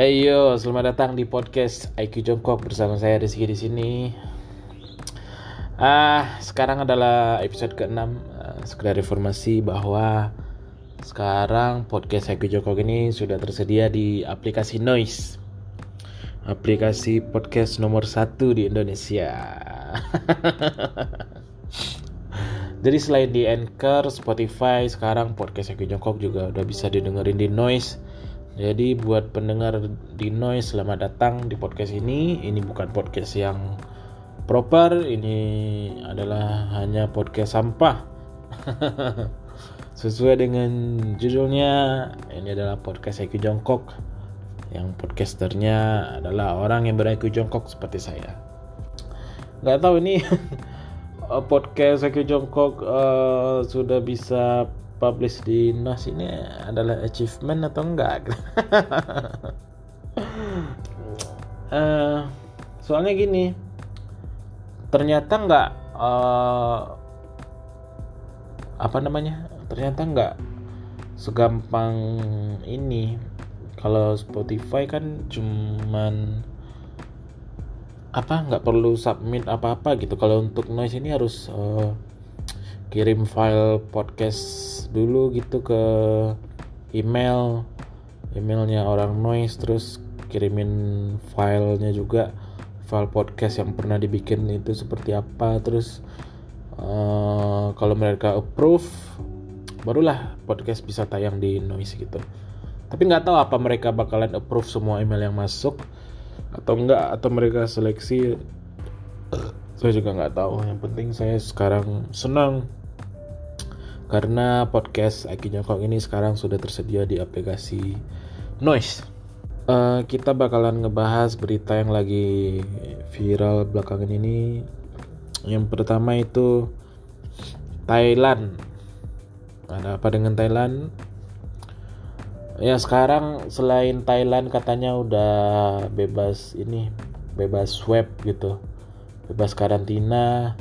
Hey yo, selamat datang di podcast IQ Jongkok bersama saya Rizky di sini. Ah, sekarang adalah episode ke-6 uh, sekedar informasi bahwa sekarang podcast IQ Jongkok ini sudah tersedia di aplikasi Noise. Aplikasi podcast nomor satu di Indonesia. Jadi selain di Anchor, Spotify, sekarang podcast IQ Jongkok juga udah bisa didengerin di Noise jadi buat pendengar di Noise selamat datang di podcast ini. Ini bukan podcast yang proper, ini adalah hanya podcast sampah. Sesuai dengan judulnya, ini adalah podcast IQ Jongkok. Yang podcasternya adalah orang yang ber-IQ Jongkok seperti saya. Gak tahu ini podcast IQ Jongkok uh, sudah bisa publish di NAS ini adalah achievement atau enggak? Uh, soalnya gini ternyata enggak uh, apa namanya? Ternyata enggak segampang ini. Kalau Spotify kan cuman apa nggak perlu submit apa-apa gitu. Kalau untuk noise ini harus uh, kirim file podcast dulu gitu ke email. Emailnya orang noise terus kirimin filenya juga. File podcast yang pernah dibikin itu seperti apa terus uh, kalau mereka approve barulah podcast bisa tayang di noise gitu. Tapi nggak tahu apa mereka bakalan approve semua email yang masuk atau enggak atau mereka seleksi. Saya juga nggak tahu. Yang penting saya sekarang senang karena podcast Aki Nyokok ini sekarang sudah tersedia di aplikasi Noise. Uh, kita bakalan ngebahas berita yang lagi viral belakangan ini. Yang pertama itu Thailand. Ada apa dengan Thailand? Ya sekarang selain Thailand katanya udah bebas ini, bebas swab gitu, bebas karantina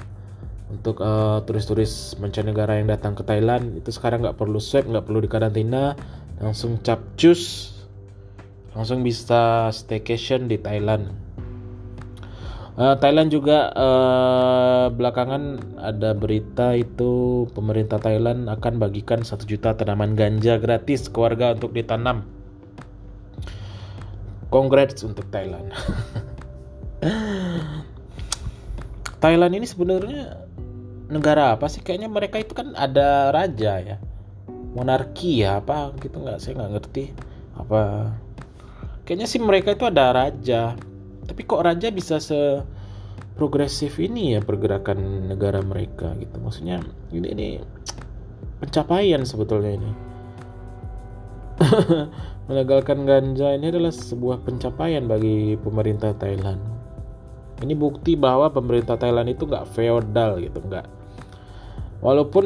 untuk uh, turis-turis mancanegara yang datang ke Thailand itu sekarang nggak perlu swab nggak perlu dikarantina langsung capcus langsung bisa staycation di Thailand. Uh, Thailand juga uh, belakangan ada berita itu pemerintah Thailand akan bagikan satu juta tanaman ganja gratis ke warga untuk ditanam. Congrats untuk Thailand. Thailand ini sebenarnya negara apa sih? Kayaknya mereka itu kan ada raja ya. Monarki ya apa gitu nggak? Saya nggak ngerti. Apa? Kayaknya sih mereka itu ada raja. Tapi kok raja bisa se progresif ini ya pergerakan negara mereka gitu? Maksudnya ini ini pencapaian sebetulnya ini. Melegalkan ganja ini adalah sebuah pencapaian bagi pemerintah Thailand. Ini bukti bahwa pemerintah Thailand itu nggak feodal gitu nggak walaupun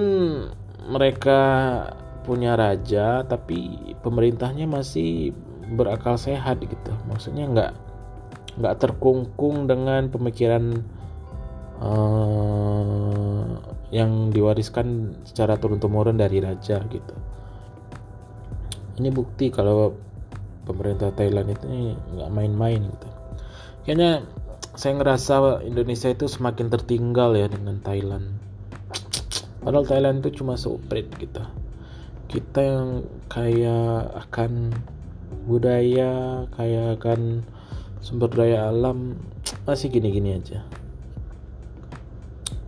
mereka punya raja tapi pemerintahnya masih berakal sehat gitu. Maksudnya nggak nggak terkungkung dengan pemikiran uh, yang diwariskan secara turun temurun dari raja gitu. Ini bukti kalau pemerintah Thailand itu nggak main-main gitu. Kayaknya saya ngerasa Indonesia itu semakin tertinggal ya dengan Thailand padahal Thailand itu cuma seuprit gitu. Kita yang kaya akan budaya kaya akan sumber daya alam masih gini-gini aja.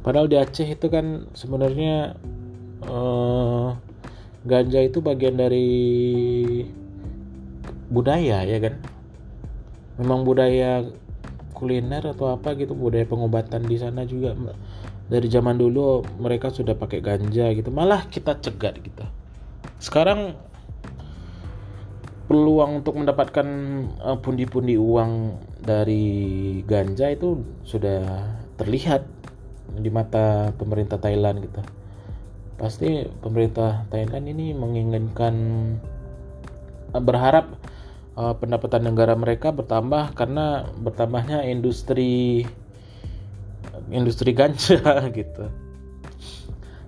Padahal di Aceh itu kan sebenarnya uh, ganja itu bagian dari budaya ya kan? Memang budaya kuliner atau apa gitu budaya pengobatan di sana juga dari zaman dulu mereka sudah pakai ganja gitu. Malah kita cegat gitu sekarang peluang untuk mendapatkan uh, pundi-pundi uang dari ganja itu sudah terlihat di mata pemerintah Thailand gitu. Pasti pemerintah Thailand ini menginginkan uh, berharap uh, pendapatan negara mereka bertambah karena bertambahnya industri industri ganja gitu.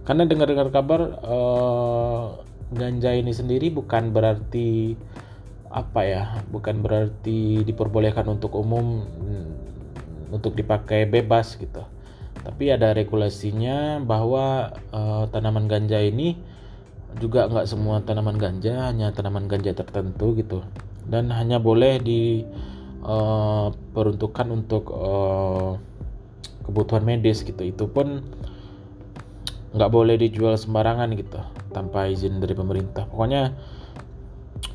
Karena dengar-dengar kabar uh, ganja ini sendiri bukan berarti apa ya bukan berarti diperbolehkan untuk umum mm, untuk dipakai bebas gitu. Tapi ada regulasinya bahwa uh, tanaman ganja ini juga nggak semua tanaman ganja hanya tanaman ganja tertentu gitu. Dan hanya boleh diperuntukkan uh, untuk uh, kebutuhan medis gitu. Itu pun nggak boleh dijual sembarangan gitu tanpa izin dari pemerintah. Pokoknya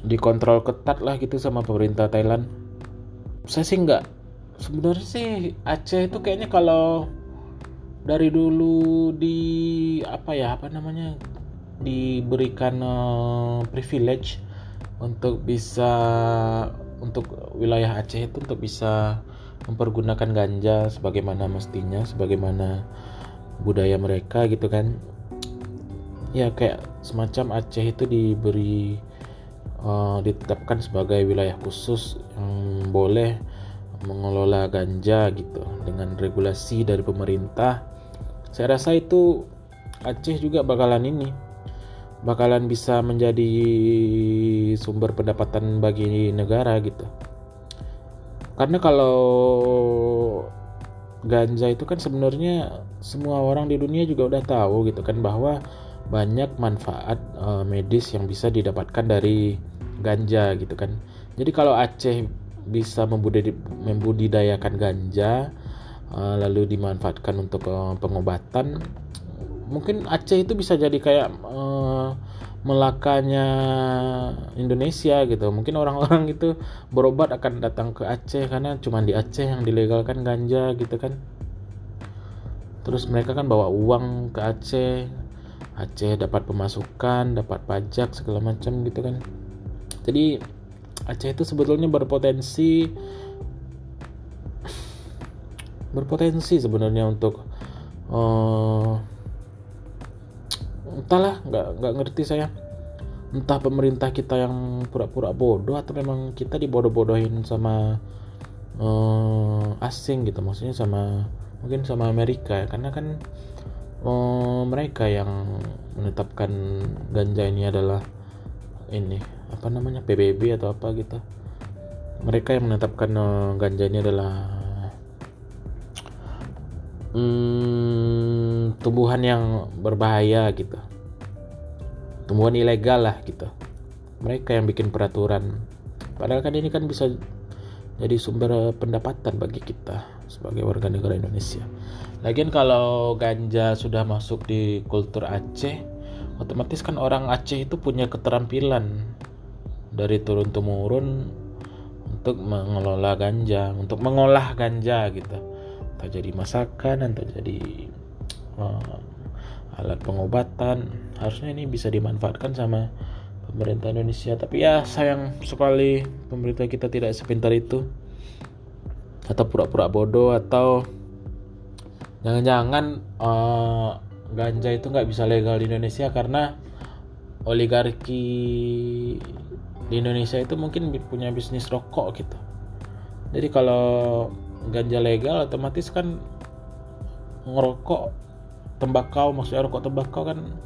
dikontrol ketat lah gitu sama pemerintah Thailand. Saya sih nggak sebenarnya sih Aceh itu kayaknya kalau dari dulu di apa ya apa namanya diberikan uh, privilege untuk bisa untuk wilayah Aceh itu untuk bisa mempergunakan ganja sebagaimana mestinya sebagaimana budaya mereka gitu kan. Ya kayak semacam Aceh itu diberi uh, ditetapkan sebagai wilayah khusus yang boleh mengelola ganja gitu dengan regulasi dari pemerintah. Saya rasa itu Aceh juga bakalan ini bakalan bisa menjadi sumber pendapatan bagi negara gitu karena kalau ganja itu kan sebenarnya semua orang di dunia juga udah tahu gitu kan bahwa banyak manfaat uh, medis yang bisa didapatkan dari ganja gitu kan. Jadi kalau Aceh bisa membudidayakan ganja uh, lalu dimanfaatkan untuk uh, pengobatan, mungkin Aceh itu bisa jadi kayak uh, Melakanya Indonesia gitu. Mungkin orang-orang itu berobat akan datang ke Aceh karena cuma di Aceh yang dilegalkan ganja gitu kan. Terus mereka kan bawa uang ke Aceh. Aceh dapat pemasukan dapat pajak segala macam gitu kan. Jadi Aceh itu sebetulnya berpotensi berpotensi sebenarnya untuk uh, entahlah nggak nggak ngerti saya. Entah pemerintah kita yang pura-pura bodoh atau memang kita dibodoh-bodohin sama uh, asing gitu. Maksudnya sama mungkin sama Amerika ya. Karena kan um, mereka yang menetapkan ganja ini adalah ini apa namanya PBB atau apa gitu. Mereka yang menetapkan uh, ganja ini adalah um, tumbuhan yang berbahaya gitu tumbuhan ilegal lah gitu mereka yang bikin peraturan padahal kan ini kan bisa jadi sumber pendapatan bagi kita sebagai warga negara Indonesia. Lagian kalau ganja sudah masuk di kultur Aceh, otomatis kan orang Aceh itu punya keterampilan dari turun temurun untuk mengelola ganja, untuk mengolah ganja gitu. Entah jadi masakan, entah jadi uh, alat pengobatan. Harusnya ini bisa dimanfaatkan sama pemerintah Indonesia. Tapi ya sayang sekali pemerintah kita tidak sepintar itu. Atau pura-pura bodoh atau jangan-jangan uh, ganja itu nggak bisa legal di Indonesia karena oligarki di Indonesia itu mungkin punya bisnis rokok gitu. Jadi kalau ganja legal otomatis kan ngerokok tembakau maksudnya rokok tembakau kan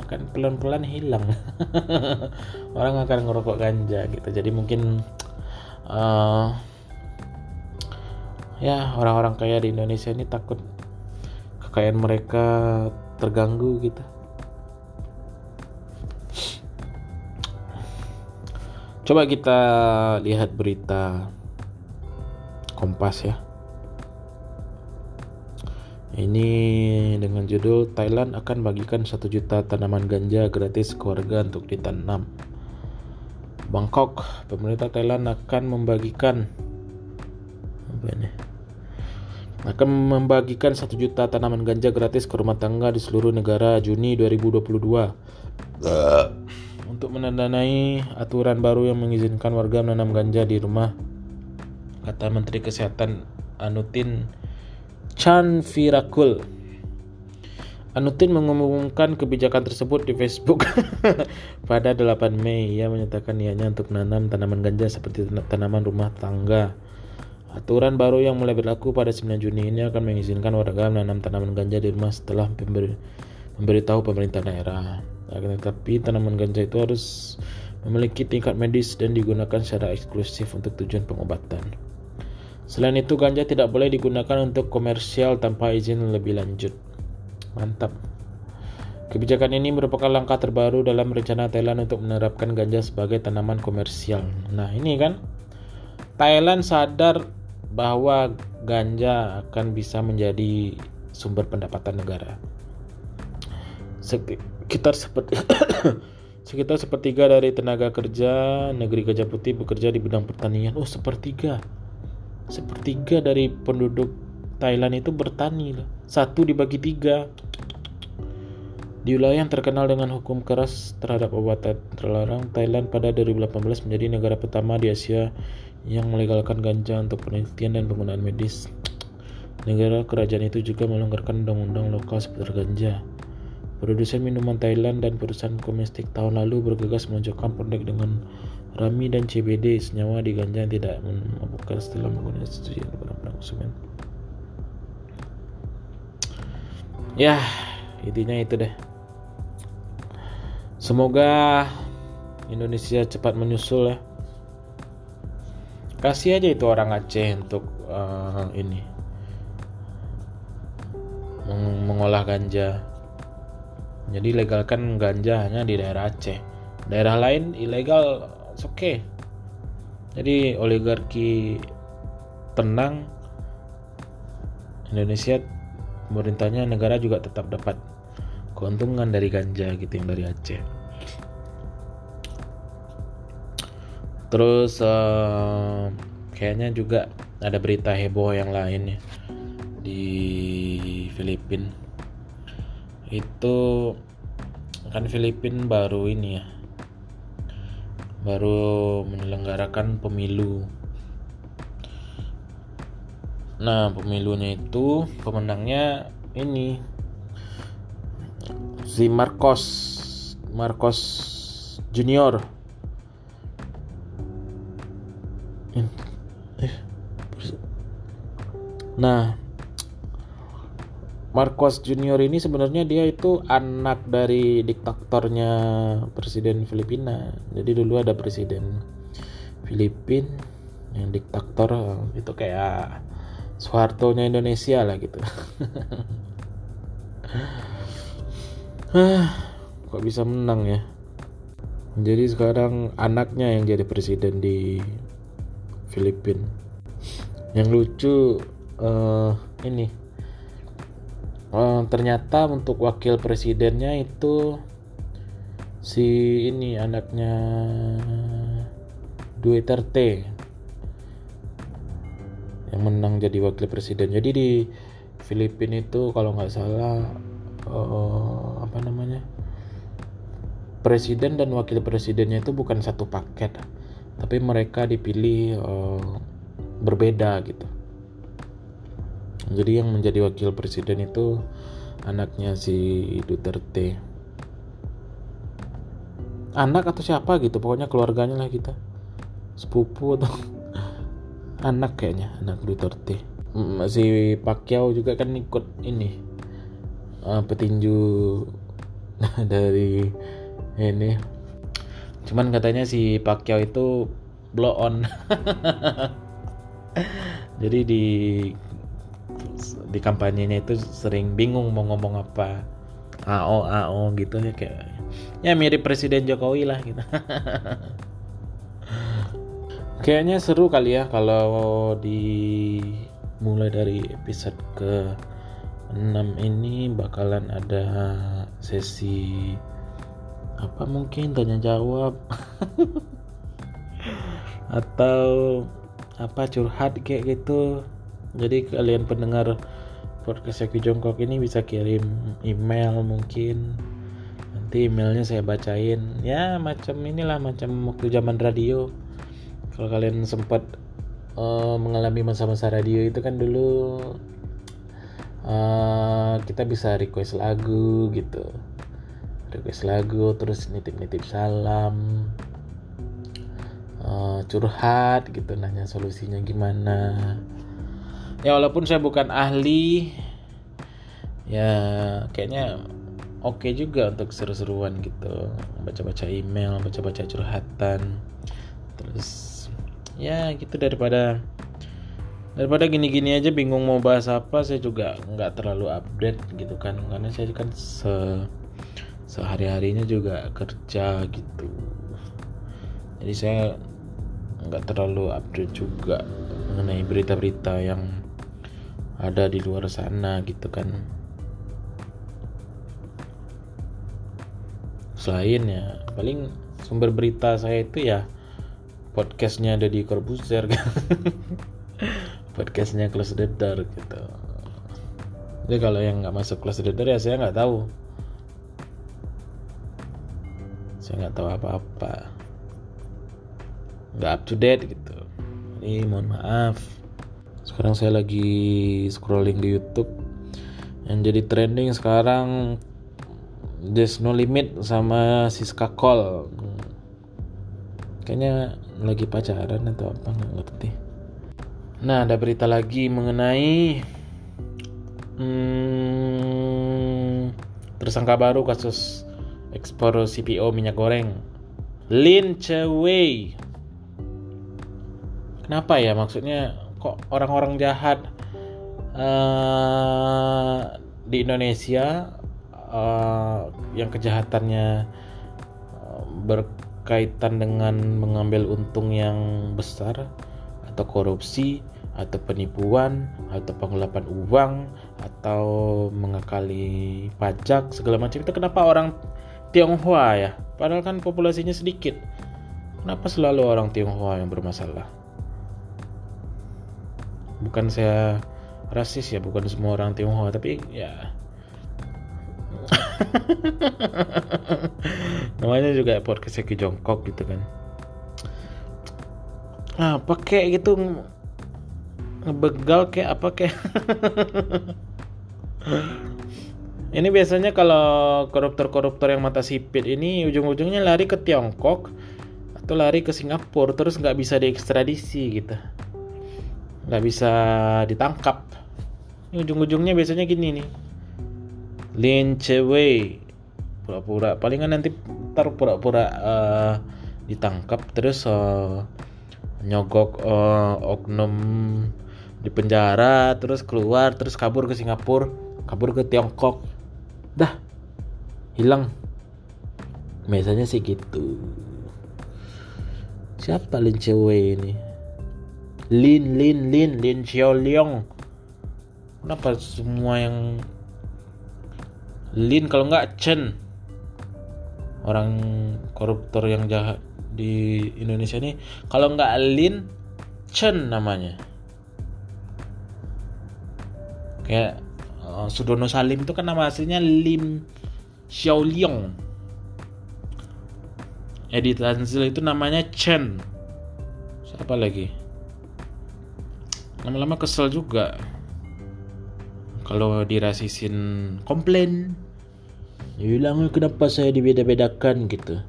akan pelan-pelan hilang. Orang akan ngerokok ganja gitu. Jadi mungkin uh, ya orang-orang kaya di Indonesia ini takut kekayaan mereka terganggu gitu. Coba kita lihat berita Kompas ya ini dengan judul Thailand akan bagikan satu juta tanaman ganja gratis ke warga untuk ditanam. Bangkok, pemerintah Thailand akan membagikan apa ini? Akan membagikan satu juta tanaman ganja gratis ke rumah tangga di seluruh negara Juni 2022. Untuk menandanai aturan baru yang mengizinkan warga menanam ganja di rumah, kata Menteri Kesehatan Anutin Chan Virakul. Anutin mengumumkan kebijakan tersebut di Facebook pada 8 Mei. Ia menyatakan niatnya untuk menanam tanaman ganja seperti tanaman rumah tangga. Aturan baru yang mulai berlaku pada 9 Juni ini akan mengizinkan warga menanam tanaman ganja di rumah setelah memberi, memberitahu pemerintah daerah. Akan tetapi tanaman ganja itu harus memiliki tingkat medis dan digunakan secara eksklusif untuk tujuan pengobatan. Selain itu, ganja tidak boleh digunakan untuk komersial tanpa izin lebih lanjut. Mantap. Kebijakan ini merupakan langkah terbaru dalam rencana Thailand untuk menerapkan ganja sebagai tanaman komersial. Nah, ini kan Thailand sadar bahwa ganja akan bisa menjadi sumber pendapatan negara. Sekitar seperti sekitar sepertiga dari tenaga kerja negeri Gajah Putih bekerja di bidang pertanian. Oh, sepertiga. Sepertiga dari penduduk Thailand itu bertani. Satu dibagi tiga. Di wilayah yang terkenal dengan hukum keras terhadap obat terlarang, Thailand pada 2018 menjadi negara pertama di Asia yang melegalkan ganja untuk penelitian dan penggunaan medis. Negara kerajaan itu juga melonggarkan undang-undang lokal seputar ganja. Produsen minuman Thailand dan perusahaan komestik tahun lalu bergegas menunjukkan produk dengan rami dan CBD senyawa di ganja tidak memabukkan setelah menggunakan setuju kepada konsumen. Ya, intinya itu deh. Semoga Indonesia cepat menyusul ya. Kasih aja itu orang Aceh untuk uh, ini Meng mengolah ganja. Jadi legalkan ganja hanya di daerah Aceh. Daerah lain ilegal, oke. Okay. Jadi oligarki tenang, Indonesia pemerintahnya negara juga tetap dapat keuntungan dari ganja gitu yang dari Aceh terus uh, kayaknya juga ada berita heboh yang lain ya di Filipina itu kan Filipina baru ini ya baru menyelenggarakan pemilu. Nah pemilunya itu pemenangnya ini si Marcos Marcos Junior. Nah Marcos Junior ini sebenarnya dia itu anak dari diktatornya presiden Filipina. Jadi dulu ada presiden Filipin yang diktator itu kayak Soeharto-nya Indonesia lah gitu. kok bisa menang ya jadi sekarang anaknya yang jadi presiden di Filipina yang lucu uh, ini uh, ternyata untuk wakil presidennya itu si ini anaknya Duterte yang menang jadi wakil presiden. Jadi di Filipina itu kalau nggak salah uh, apa namanya presiden dan wakil presidennya itu bukan satu paket tapi mereka dipilih uh, berbeda gitu jadi yang menjadi wakil presiden itu anaknya si Duterte. Anak atau siapa gitu pokoknya keluarganya lah kita. Sepupu atau anak kayaknya anak Duterte. Si Pacquiao juga kan ikut ini uh, petinju dari ini. Cuman katanya si Pacquiao itu blow on. Jadi di di kampanyenya itu sering bingung mau ngomong apa. AO AO gitu ya kayak ya mirip Presiden Jokowi lah gitu. Kayaknya seru kali ya kalau di mulai dari episode ke 6 ini bakalan ada sesi apa mungkin tanya jawab. Atau apa curhat kayak gitu jadi kalian pendengar podcast Eki Jongkok ini bisa kirim email mungkin. Nanti emailnya saya bacain. Ya macam inilah macam waktu zaman radio. Kalau kalian sempat uh, mengalami masa-masa radio itu kan dulu uh, kita bisa request lagu gitu. Request lagu terus nitip-nitip salam uh, curhat gitu nanya solusinya gimana ya walaupun saya bukan ahli ya kayaknya oke okay juga untuk seru-seruan gitu. Baca-baca email baca-baca curhatan. Terus ya gitu daripada daripada gini-gini aja bingung mau bahas apa saya juga nggak terlalu update gitu kan. Karena saya kan se sehari-harinya juga kerja gitu. Jadi saya nggak terlalu update juga mengenai berita-berita yang ada di luar sana gitu kan. Selain ya paling sumber berita saya itu ya podcastnya ada di Corbuzier kan. Podcastnya the Door gitu. Jadi kalau yang nggak masuk the Door ya saya nggak tahu. Saya nggak tahu apa-apa. Nggak up to date gitu. Ini mohon maaf sekarang saya lagi scrolling di YouTube. Yang jadi trending sekarang There's No Limit sama Siska Call kayaknya lagi pacaran atau apa nggak ngerti. Nah ada berita lagi mengenai hmm, tersangka baru kasus ekspor CPO minyak goreng. Lin Chewei kenapa ya maksudnya kok orang-orang jahat. Uh, di Indonesia uh, yang kejahatannya uh, berkaitan dengan mengambil untung yang besar atau korupsi atau penipuan atau penggelapan uang atau mengakali pajak segala macam itu kenapa orang Tionghoa ya? Padahal kan populasinya sedikit. Kenapa selalu orang Tionghoa yang bermasalah bukan saya rasis ya bukan semua orang Tionghoa tapi ya. Namanya juga podcast Ki Jongkok gitu kan. Nah pakai gitu? Ngebegal kayak apa kayak ini biasanya kalau koruptor-koruptor yang mata sipit ini ujung-ujungnya lari ke Tiongkok atau lari ke Singapura terus nggak bisa diekstradisi gitu nggak bisa ditangkap. Ujung-ujungnya biasanya gini nih. Lin Chewei pura-pura palingan nanti ntar pura-pura uh, ditangkap terus uh, nyogok uh, oknum di penjara terus keluar terus kabur ke Singapura kabur ke Tiongkok. Dah hilang. Biasanya sih gitu. Siapa Lin Chewei ini Lin Lin Lin Lin Xiaoliong. Kenapa semua yang Lin kalau nggak Chen? Orang koruptor yang jahat di Indonesia ini. Kalau nggak Lin Chen namanya. Kayak uh, Sudono Salim itu kan nama aslinya Lim Xiaoliong. Edi Tanzil itu namanya Chen. Siapa lagi lama-lama kesel juga. Kalau dirasisin komplain bilang kenapa saya dibeda-bedakan? gitu.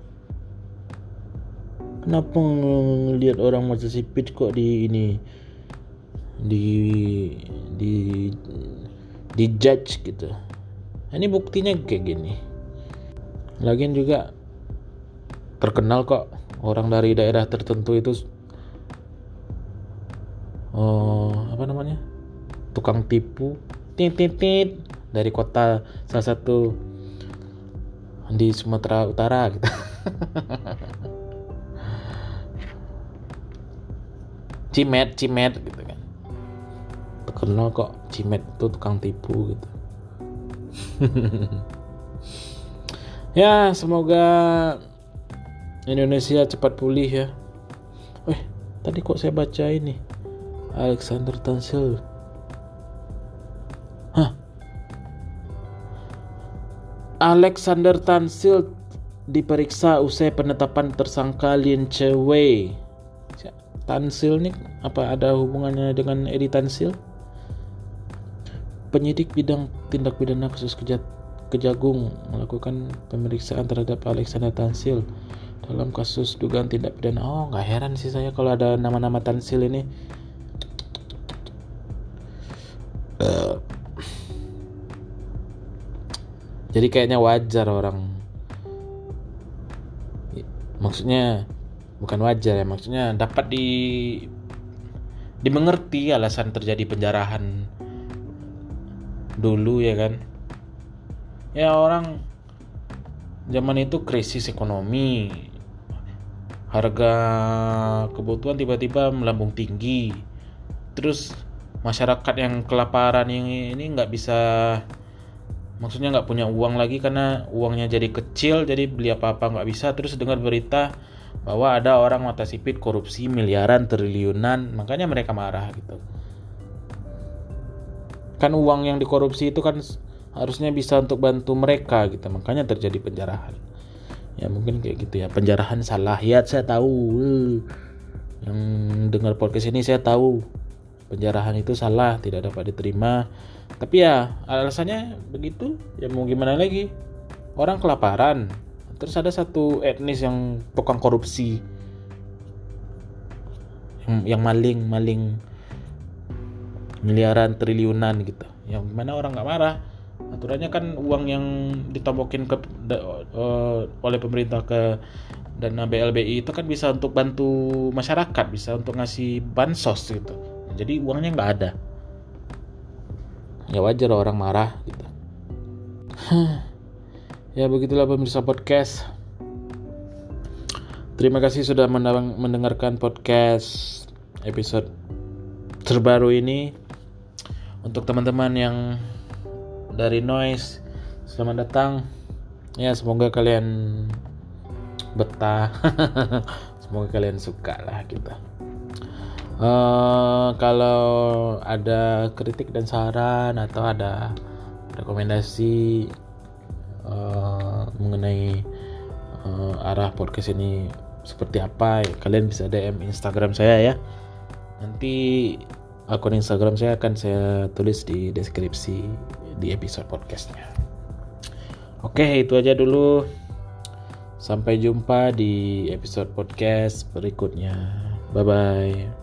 Kenapa ngelihat orang masa sipit kok di ini di di di judge? gitu. Ini buktinya kayak gini. Lagian juga terkenal kok orang dari daerah tertentu itu oh apa namanya tukang tipu titit dari kota salah satu di Sumatera Utara gitu. Cimet, Cimet gitu kan. Terkenal kok Cimet itu tukang tipu gitu. ya, semoga Indonesia cepat pulih ya. Eh, tadi kok saya baca ini Alexander Tansil Alexander Tansil diperiksa usai penetapan tersangka Lin Chewei. Tansil ini apa ada hubungannya dengan Edi Tansil? Penyidik bidang tindak pidana kasus kejat Kejagung melakukan pemeriksaan terhadap Alexander Tansil dalam kasus dugaan tindak pidana. Oh, nggak heran sih saya kalau ada nama-nama Tansil ini. Jadi kayaknya wajar orang. Maksudnya bukan wajar ya maksudnya dapat di dimengerti alasan terjadi penjarahan dulu ya kan? Ya orang zaman itu krisis ekonomi. Harga kebutuhan tiba-tiba melambung tinggi. Terus masyarakat yang kelaparan ini ini nggak bisa maksudnya nggak punya uang lagi karena uangnya jadi kecil jadi beli apa-apa nggak bisa. Terus dengar berita bahwa ada orang mata sipit korupsi miliaran triliunan makanya mereka marah gitu. Kan uang yang dikorupsi itu kan harusnya bisa untuk bantu mereka gitu makanya terjadi penjarahan. Ya mungkin kayak gitu ya penjarahan salah. Ya saya tahu. Yang dengar podcast ini saya tahu penjarahan itu salah tidak dapat diterima. Tapi ya alasannya begitu ya mau gimana lagi? Orang kelaparan. Terus ada satu etnis yang tukang korupsi. Yang, yang maling maling miliaran triliunan gitu. Yang mana orang nggak marah? Aturannya kan uang yang ditombokin ke uh, oleh pemerintah ke dana BLBI itu kan bisa untuk bantu masyarakat bisa untuk ngasih bansos gitu jadi uangnya nggak ada. Ya wajar orang marah gitu. Ya begitulah pemirsa podcast. Terima kasih sudah mendengarkan podcast episode terbaru ini. Untuk teman-teman yang dari noise selamat datang. Ya semoga kalian betah. Semoga kalian suka lah kita gitu. Uh, kalau ada kritik dan saran atau ada rekomendasi uh, mengenai uh, arah podcast ini seperti apa, kalian bisa DM Instagram saya ya. Nanti akun Instagram saya akan saya tulis di deskripsi di episode podcastnya. Oke, itu aja dulu. Sampai jumpa di episode podcast berikutnya. Bye bye.